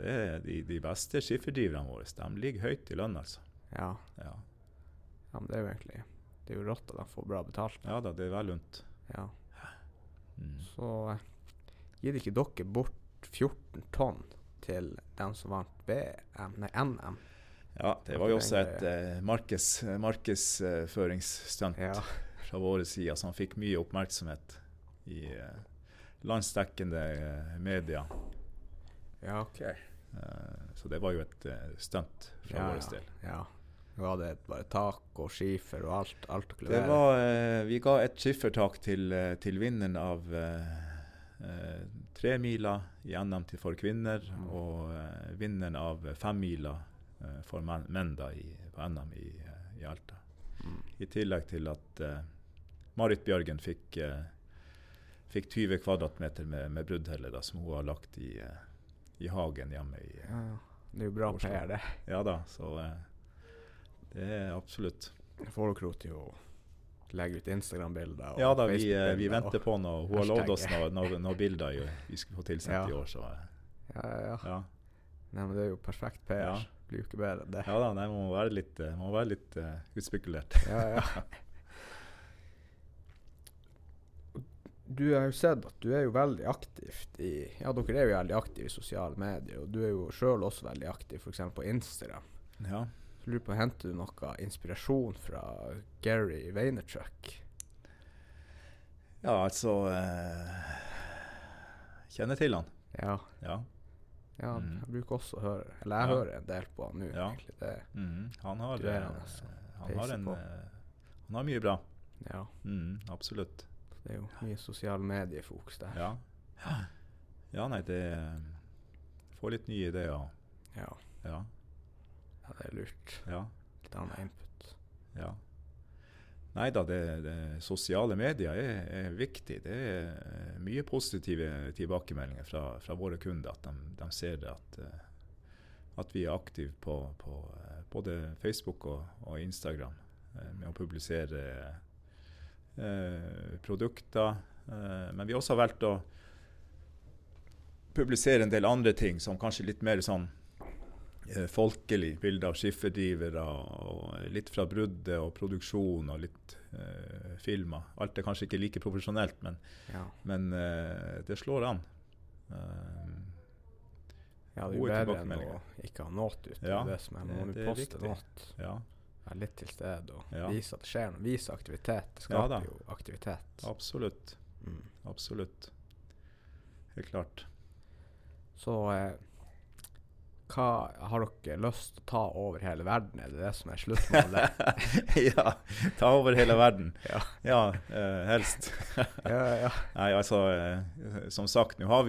Det er de, de beste skifferdriverne våre. De ligger høyt i lønn, altså. Ja. Ja. ja, men det er jo egentlig Det er jo rått at de får bra betalt. ja da, det er vel lunt. Ja. Mm. Så eh, gir ikke dere bort 14 tonn til den som vant BM, nei, NM? Ja, det var jo også et eh, markeds, markedsføringsstunt Ja. Fra våre side som fikk mye oppmerksomhet i eh, landsdekkende eh, media. Ja, OK. Eh, så det var jo et stunt fra Ja, vår del. Ja. Var det bare tak og skifer og alt, alt Det var, vi ga et skiffertak til, til vinneren av eh, tremila i NM til for kvinner, Mm. og eh, vinneren av femmila eh, for menn, menn da, i, på NM i, i Alta. Mm. I tillegg til at eh, Marit Bjørgen fikk, eh, fikk 20 kvadratmeter med, med bruddheller da, som hun har lagt i, eh, i hagen hjemme i Ja, ja. Det er jo bra. PR, det. Ja da, så eh, det er absolutt. Dere til å legge ut Instagram-bilder? Ja da, vi, eh, vi venter på noe. Hun har lovd oss noen noe, noe bilder vi skulle få tilsendt Ja. i år, så eh, Ja, ja, ja. Nei, men det er jo perfekt PR. Ja. Blir jo ikke bedre enn det. Ja da, nei, man må være litt, eh, må være litt uh, utspekulert. Ja, ja. Du har jo sett at du er jo veldig aktivt i Ja, dere er jo veldig aktive i sosiale medier, og du er jo sjøl også veldig aktiv f.eks. på Instagram. Ja. Så lurer på, Henter du noe inspirasjon fra Gary Vaynerchuk? ja, altså eh, Kjenner til han. Ja. Ja. ja Mm. Jeg bruker også å høre Eller jeg Ja. hører en del på han nå, Ja. egentlig. Det, mm. Han har, eh, han, altså. han har en eh, Han har mye bra. ja. Mm, absolutt. Det er jo mye sosiale mediefokus der. Ja. Ja, nei, det eh, Får litt nye ideer. Ja. Ja. ja, det er lurt. Ja. Litt annen input. Ja. Nei da, det, det sosiale medier er, er viktig. Det er eh, mye positive tilbakemeldinger fra, fra våre kunder. At de, de ser at, eh, at vi er aktive på, på både Facebook og, og Instagram med å publisere produkter. Eh, men vi har også valgt å publisere en del andre ting som kanskje litt mer sånn eh, folkelig. Bilde av skifferdrivere, og litt fra bruddet og produksjon og litt eh, filmer. Alt er kanskje ikke like profesjonelt, men, Ja. men eh, det slår an. Eh, Ja, det er bedre enn å ikke ha noe ute. Ja, det som er. Må poste noe. ja, Være litt til stede og Ja. vise at det skjer noe. Vise aktivitet. Det skaper ja, jo aktivitet. absolutt. Mm. Absolutt. Helt klart. Så eh, hva har dere lyst til å ta over hele verden? Er det det som er sluttmålet? ja, ta over hele verden. Ja. Ja, eh, helst. ja, ja. Nei, altså, eh, som sagt, nå har,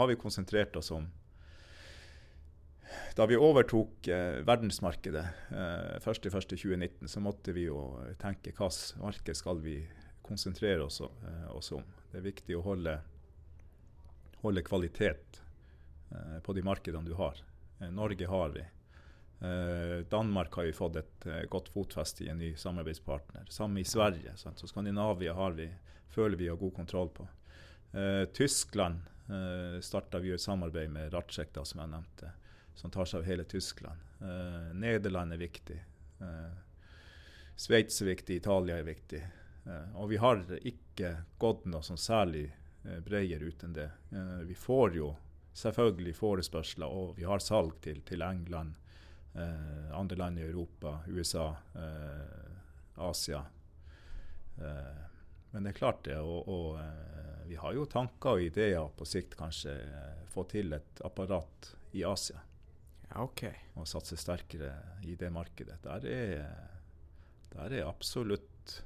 har vi konsentrert oss om Da vi overtok eh, verdensmarkedet eh, 1.1.2019, så måtte vi jo tenke hvilket marked skal vi konsentrere oss, eh, oss om. Det er viktig å holde, holde kvalitet eh, på de markedene du har. Eh, Norge har vi. Eh, Danmark har vi fått et eh, godt fotfeste i en ny samarbeidspartner. Samme i Sverige. Sant? Så Skandinavia har vi, føler vi har god kontroll på. Tyskland eh, starta vi et samarbeid med Ratsjek, som jeg nevnte, som tar seg av hele Tyskland. Eh, Nederland er viktig. Eh, Sveits er viktig, Italia er viktig. Eh, og vi har ikke gått noe sånn særlig eh, bredere uten det. Eh, vi får jo selvfølgelig forespørsler, og vi har salg til, til England, eh, andre land i Europa, USA, eh, Asia. Men det er klart det, og, og vi har jo tanker og ideer på sikt kanskje få til et apparat i Asia ja, OK. og satse sterkere i det markedet. Der er, der er absolutt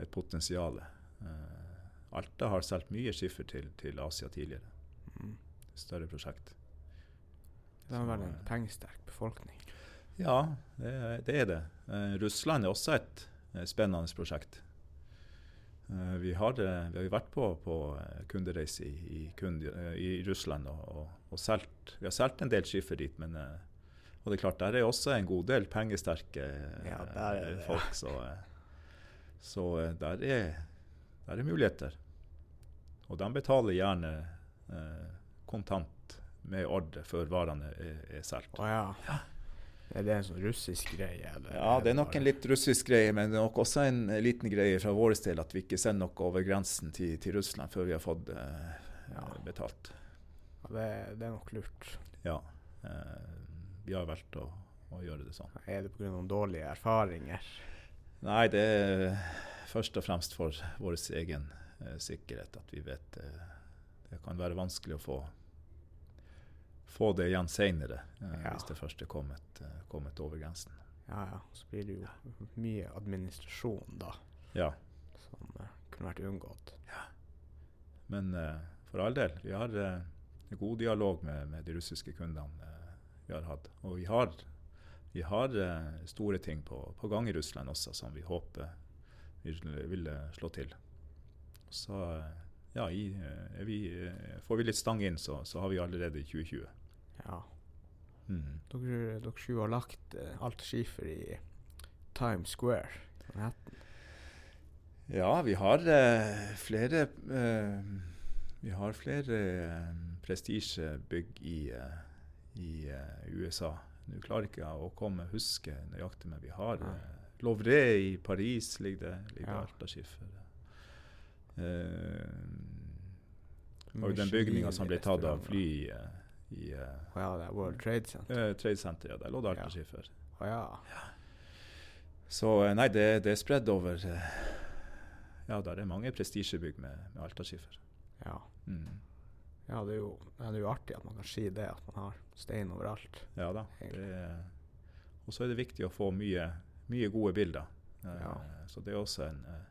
et potensial. Eh, Alta har solgt mye skiffer til, til Asia tidligere. Mm. større prosjekt. Det er vel en eh, pengesterk befolkning. Ja, det, det er det. Eh, Russland er også et spennende prosjekt. Eh, vi, har, eh, vi har vært på, på eh, kundereise i, i, kunde, eh, i Russland og, og, og selt, Vi har solgt en del skiffer dit, men og det er klart, der er også en god del pengesterke Ja, det. folk. Så, så der, er, der er muligheter. Og de betaler gjerne kontant med ordre før varene er, er solgt. Å ja. Er det en sånn russisk greie? Eller Ja, det er nok en litt russisk greie, men det er nok også en liten greie fra vår del at vi ikke sender noe over grensen til, til Russland før vi har fått eh, Ja. betalt. Ja, det, det er nok lurt. Ja. Eh, vi har valgt å, å gjøre det sånn. Er det pga. dårlige erfaringer? Nei, det er først og fremst for vår egen eh, sikkerhet at vi vet eh, det kan være vanskelig å få, få det igjen seinere eh, Ja. hvis det først er kommet, eh, kommet over grensen. Ja ja, så blir det jo mye administrasjon da, Ja. som eh, kunne vært unngått. Ja. Men eh, for all del, vi har eh, en god dialog med, med de russiske kundene vi har hatt. Og vi har, vi har store ting på, på gang i Russland også, som vi håper vil, vil slå til. Så ja, i, eh, vi, eh, får vi litt stang inn, så, så har vi allerede i 2020. Ja. Mm. Dere, dere sju har lagt uh, alt skifer i Times Square. Manhattan. Ja, vi har eh, flere eh, Vi har flere eh, prestisjebygg i, eh, i eh, USA. Nå klarer ikke jeg å komme huske nøyaktig, men vi har eh, Louvre i Paris ligger det. ligger Ja. Altaskiffer. Eh, og den bygninga som ble tatt av fly i, Å ja, det er World Trade Center. Uh, Trade Center, ja, der lå det Ja. Altaskiffer. Å ja. Så nei, det, det er spredd over uh, Ja, der er mange prestisjebygg med, med Altaskiffer. ja. Mm. Ja, det er, jo, det er jo artig at man kan si det, at man har stein overalt. Ja da. Og så er det viktig å få mye, mye gode bilder. Uh, Ja. Så det er også en, eh,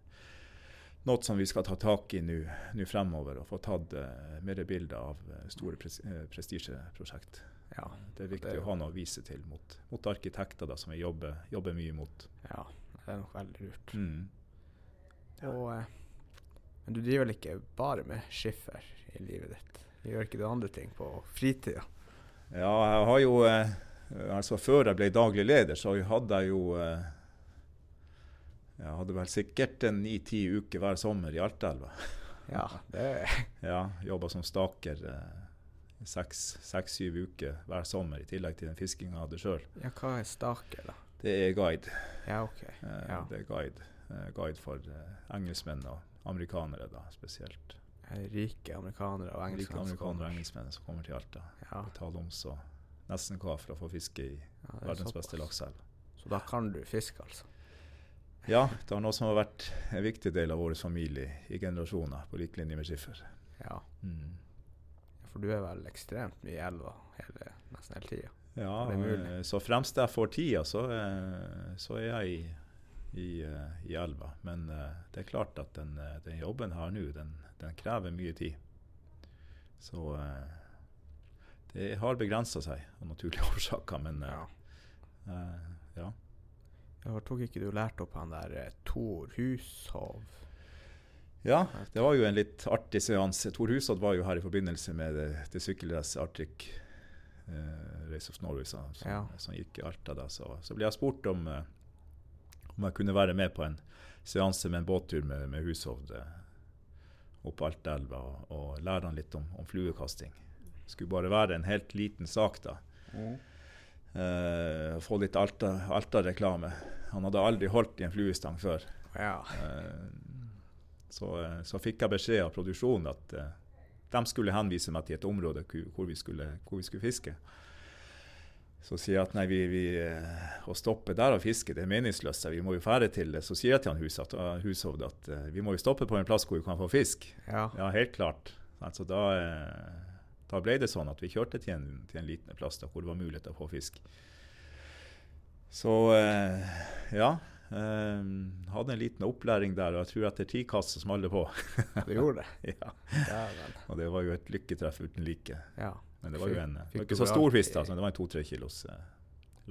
noe som vi skal ta tak i nå fremover. Og få tatt uh, mer bilder av eh, store pres eh, prestisjeprosjekt. Ja. Det er viktig det er å ha noe å vise til mot, mot arkitekter da, som vi jobber, jobber mye mot. ja. Det er nok veldig lurt. Mm. Og, uh, men du driver vel ikke bare med skiffer i livet ditt? Du Gjør ikke du andre ting på fritida? Ja, jeg har jo uh, Altså før jeg ble daglig leder, så hadde jeg jo eh, Jeg hadde vel sikkert en ni-ti uker hver sommer i Altaelva. Ja, det Ja, jobba som staker eh, seks-syv uker hver sommer, i tillegg til den fiskinga jeg hadde sjøl. Ja, hva er staker, da? Det er guide. Ja, OK. Eh, Ja. Det er guide, eh, guide for engelskmenn og amerikanere, da spesielt. Rike amerikanere og engelskmenn Rike amerikanere og engelskmenn som kommer til Alta. Ja, Betaler om så nesten hva for å få fiske i ja, er verdens beste lakseelv. Så da kan du fiske, altså? Ja, det var noe som har vært en viktig del av vår familie i generasjoner, på lik linje med skiffer. Ja. Mm. For du er vel ekstremt mye i elva hele, nesten hele tida? Ja, mulig. eh, så fremst jeg får tida, så, eh, så er jeg i, i, eh, i elva. Men det er klart at den, den jobben har nå, den, den krever mye tid. Så det har begrensa seg av naturlige årsaker, men Ja. Uh, ja. Ja. Tok ikke du lært opp han der eh, Tor Hushov? Ja, det var jo en litt artig seanse. Tor Hushovd var jo her i forbindelse med det, det sykkelrace Arctic eh, Race of Norway som, som, Ja. som gikk i Alta. da. Så, så ble jeg spurt om, eh, om jeg kunne være med på en seanse med en båttur med, med Hushovd eh, opp Altaelva og, og lære han litt om, om fluekasting. Det skulle bare være en helt liten sak da. Eh, få litt Alta- Alta-reklame. han hadde aldri holdt i en fluestang før. Ja. Uh, Så, eh, så fikk jeg beskjed av produksjonen at uh, de skulle henvise meg til et område hvor vi skulle, hvor vi skulle fiske. Så sier jeg at nei, vi, vi, å stoppe der og fiske det er meningsløst. Vi må jo fære til det. Så sier jeg til han huset, Hushovd at vi må jo stoppe på en plass hvor vi kan få fisk. ja. Ja, helt klart. Altså, da, da ble det sånn at vi kjørte til en, til en liten plass da, hvor det var mulighet til å få fisk. Så eh, ja. Eh, hadde en liten opplæring der, og jeg tror etter ti kast så smalt det på. det gjorde det? ja. Dæven. Og det var jo et lykketreff uten like. Ja. Men det var jo en, det Fikk var ikke så stor fisk, da, men det var en to-tre kilos eh,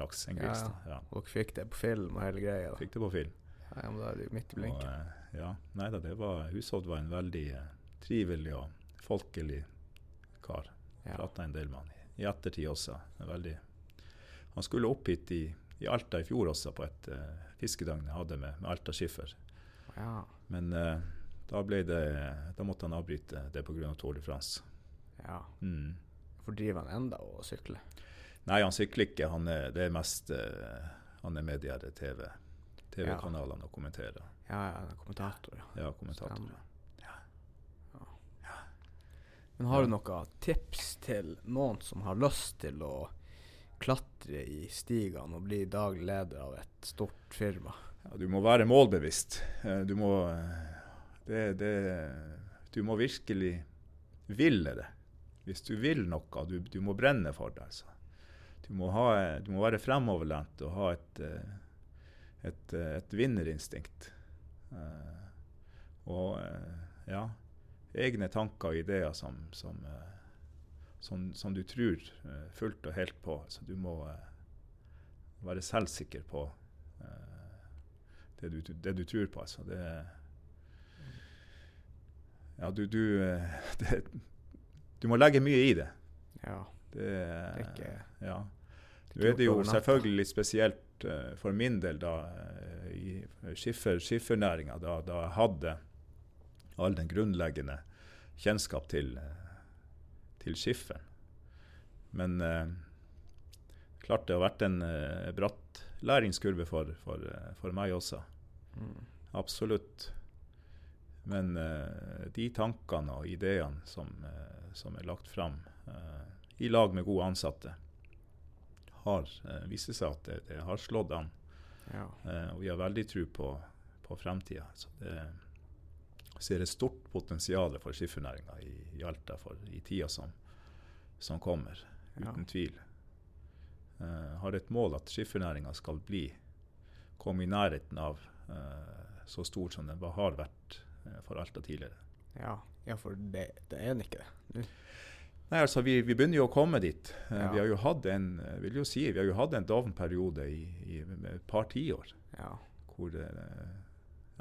laks. En Ja, grilstad. Ja, Og fikk det på film og hele greia? da. Fikk det på film. Ja, men da er det jo midt i Og, blinken. eh, ja, nei da, det var, Hushovd var en veldig eh, trivelig og folkelig kar. Ja. Prata en del med han i- ettertid også. Veldig. Han skulle opp hit i, i Alta i fjor også, på et uh, fiskedøgn jeg hadde med, med Alta Skiffer. ja. Men uh, da, ble det, da måtte han avbryte det pga. Tour de France. ja. Mm. For driver han enda og sykler? Nei, han sykler ikke. Han er, det er mest uh, Han er med i TV TV-kanalene og kommenterer. Ja, ja, kommentator. Ja. Ja, kommentator. Stemmer. Men har du noen tips til noen som har lyst til å klatre i stigene og bli daglig leder av et stort firma? Ja, du må være målbevisst. Eh, Du må, eh, det, det, du må virkelig ville det. Hvis du vil noe, du, du må brenne for det. Altså. Du, må ha, du må være fremoverlent og ha et, eh, et, et vinnerinstinkt. Og ja, egne tanker og ideer som, som, eh, som, som du tror eh, fullt og helt på. Så du må eh, være selvsikker på det du, det du tror på. Altså. Det, ja, du, du, det, du må legge mye i det. Ja, Det, det er ikke ja. Nå er det jo selvfølgelig litt spesielt for min del da, i skiffer, skiffernæringa, da, da jeg hadde all den grunnleggende kjennskap til, til skifferen. Men eh, klart det har vært en eh, bratt læringskurve for, for, eh, for meg også. mm. Absolutt. Men eh, de tankene og ideene som, eh, som er lagt fram eh, i lag med gode ansatte, har eh, vist seg at det, det har slått an. Ja. Eh, og vi har veldig tro på, på fremtida. Så det ser et stort potensial for skiffernæringa i, i Alta for, i tida som, som kommer. Ja. Uten tvil. Uh, har et mål at skiffernæringa skal bli komme i nærheten av uh, så stor som den har vært uh, for Alta tidligere. Ja. ja, for det, det er den ikke det. Nei, altså Vi, vi begynner jo å komme dit. Ja. Vi har jo hatt en vil jo si, vi har jo hatt en doven periode i, i et par tiår Ja. hvor det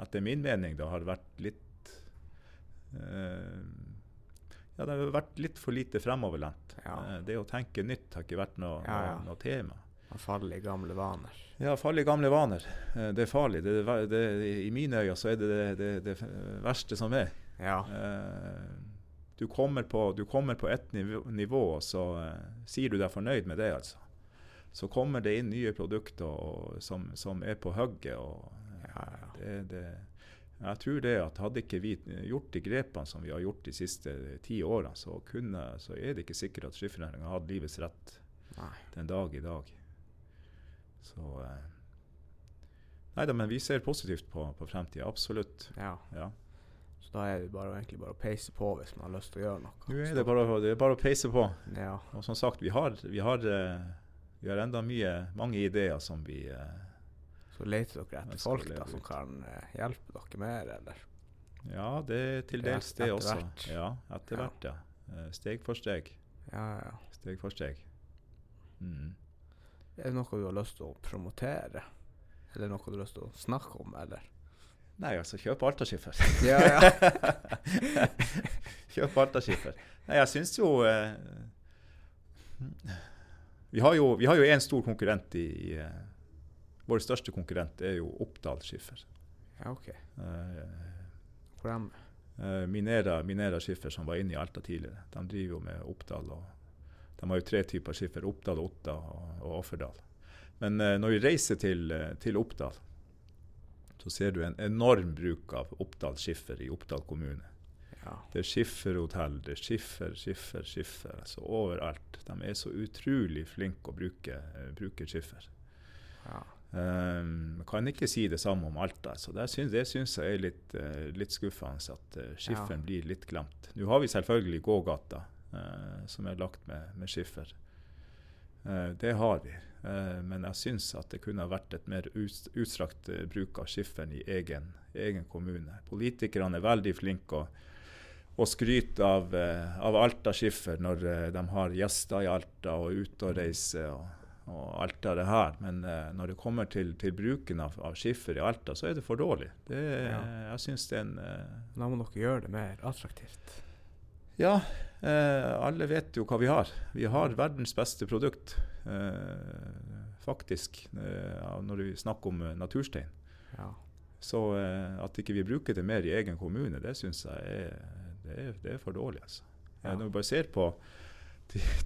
etter min mening da har vært litt Ja, det har vært litt for lite fremoverlent. Ja. Eh, det å tenke nytt har ikke vært noe, Ja, ja. noe, tema. Man faller i gamle vaner. Ja, falle i gamle vaner. Eh, det er farlig. Det, det, I mine øyne så er det det, det verste som er. Ja. Eh, du kommer på, du kommer på ett nivå, nivå og så eh, sier du deg fornøyd med det, altså. Så kommer det inn nye produkter og, som, som er på hugget. og Ja, ja. det, det, jeg tror det at hadde ikke vi gjort de grepene som vi har gjort de siste ti årene, så, kunne, så er det ikke sikkert at skiffernæringa hadde livets rett Nei. den dag i dag. Så eh, Nei da, men vi ser positivt på, på fremtida. Absolutt. Ja. Ja. Så da er det bare, egentlig bare å peise på hvis man har lyst til å gjøre noe. Nå er det bare, det er bare å peise på. Ja. Og som sagt, vi har, vi har, eh, vi har enda mye, mange ideer som vi eh, Så leter dere etter folk da, som kan eh, hjelpe dere mer, eller? Ja, det er til dels det også. hvert. Ja, etter hvert, ja. ja. Steg for steg. Ja, ja. Steg for steg. Mm. Er det noe du har lyst til å promotere? Eller noe du har lyst til å snakke om, eller? Nei, altså, kjøp Altaskiffer. Ja, ja. kjøp Altaskiffer. Nei, jeg syns jo eh, Vi har jo vi har jo en stor konkurrent i, i eh, Vår største konkurrent er jo Oppdal Skiffer. ja, OK. Eh, Hvor er de? Eh, Minera, Minera Skiffer, som var inne i Alta tidligere, de driver jo med Oppdal. og De har jo tre typer skiffer, Oppdal, Otta og, Offerdal. Men eh, når vi reiser til, til Oppdal, så ser du en enorm bruk av Oppdal skiffer i Oppdal kommune. Ja. Det er skifferhotell, det er skiffer, skiffer, skiffer. altså Overalt. De er så utrolig flinke å bruke, bruke skiffer. ja. Um, kan ikke si det samme om Alta. så Det syns, det syns jeg er litt, eh, litt skuffende at uh, skifferen Ja. blir litt glemt. Nå har vi selvfølgelig gågata, eh, som er lagt med, med skiffer. Det har vi. Men jeg syns at det kunne ha vært et mer ut, utstrakt bruk av skifferen i egen, egen kommune. Politikerne er veldig flinke å, å skryte av, av Alta-skiffer når eh, de har gjester i Alta og er ute og reiser. og og alt av det her. Men uh, når det kommer til, til bruken av, av skiffer i Alta, så er det for dårlig. Det, Ja. Jeg syns det er en uh, Da må dere gjøre det mer attraktivt. Ja, eh, alle vet jo hva vi har. Vi har verdens beste produkt, faktisk, når vi snakker om naturstein. Ja. Så at ikke vi bruker det mer i egen kommune, det syns jeg er, det er, det er for dårlig. Altså. Ja. Når vi bare ser på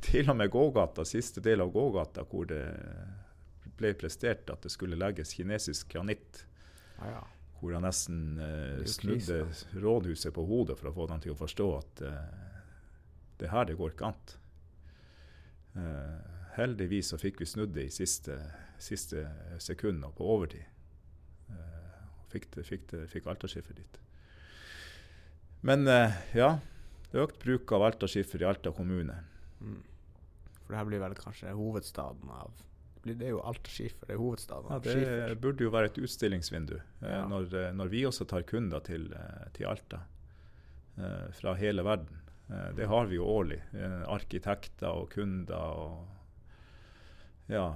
til, og med gågata, siste del av gågata, hvor det ble prestert at det skulle legges kinesisk granitt, Ah, ja. hvor han nesten eh, snudde rådhuset på hodet for å få dem til å forstå at eh, det her, det går ikke an. Eh, heldigvis så fikk vi snudd det i siste, siste sekund og på overtid. Eh, fikk, det, fikk, det, fikk Alta-skiffer dit. Men eh, ja, økt bruk av Alta-skiffer i Alta kommune. Mm. For det her blir vel kanskje hovedstaden av Det er jo Alta skifer, det er hovedstaden Ja, det skifer. burde jo være et utstillingsvindu eh, Ja. når, eh, når vi også tar kunder til, eh, til Alta fra hele verden. Det har vi jo årlig. Arkitekter og kunder og ja,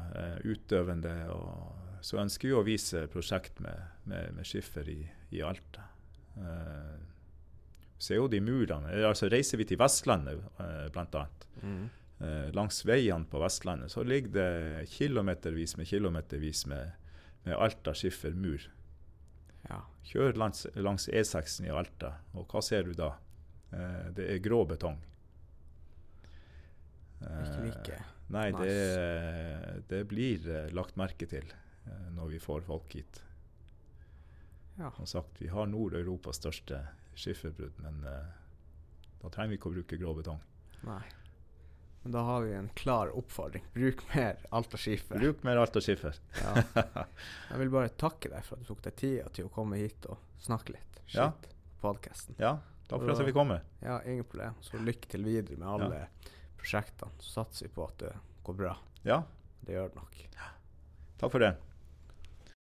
utøvende. Og, så ønsker vi å vise prosjekt med, med, med skifer i, i Alta. Eh, er jo de murene. eh, Altså reiser vi til Vestlandet eh, bl.a. Mm. Eh, langs veiene på Vestlandet så ligger det kilometervis med kilometervis med, med Alta skiffermur. Ja. Kjør langs, langs E6-en i Alta, og hva ser du da? Eh, det er grå betong. Ikke Eh, like Nei, nice. det, det blir eh, lagt merke til eh, når vi får folk hit. Ja. Som sagt, vi har Nord-Europas største skifferbrudd, men eh, da trenger vi ikke å bruke grå betong. Nei. Men da har vi en klar oppfordring. Bruk mer alt av skifer. Bruk mer alt av skiffer. Ja. Jeg vil bare takke deg for at du tok deg tida til å komme hit og snakke litt Ja. skitt på podkasten. Ja, takk for at jeg fikk komme. Ja, ingen problem. Så lykke til videre med alle prosjektene. Så satser vi på at det går bra. Ja, Det gjør det nok. takk for det.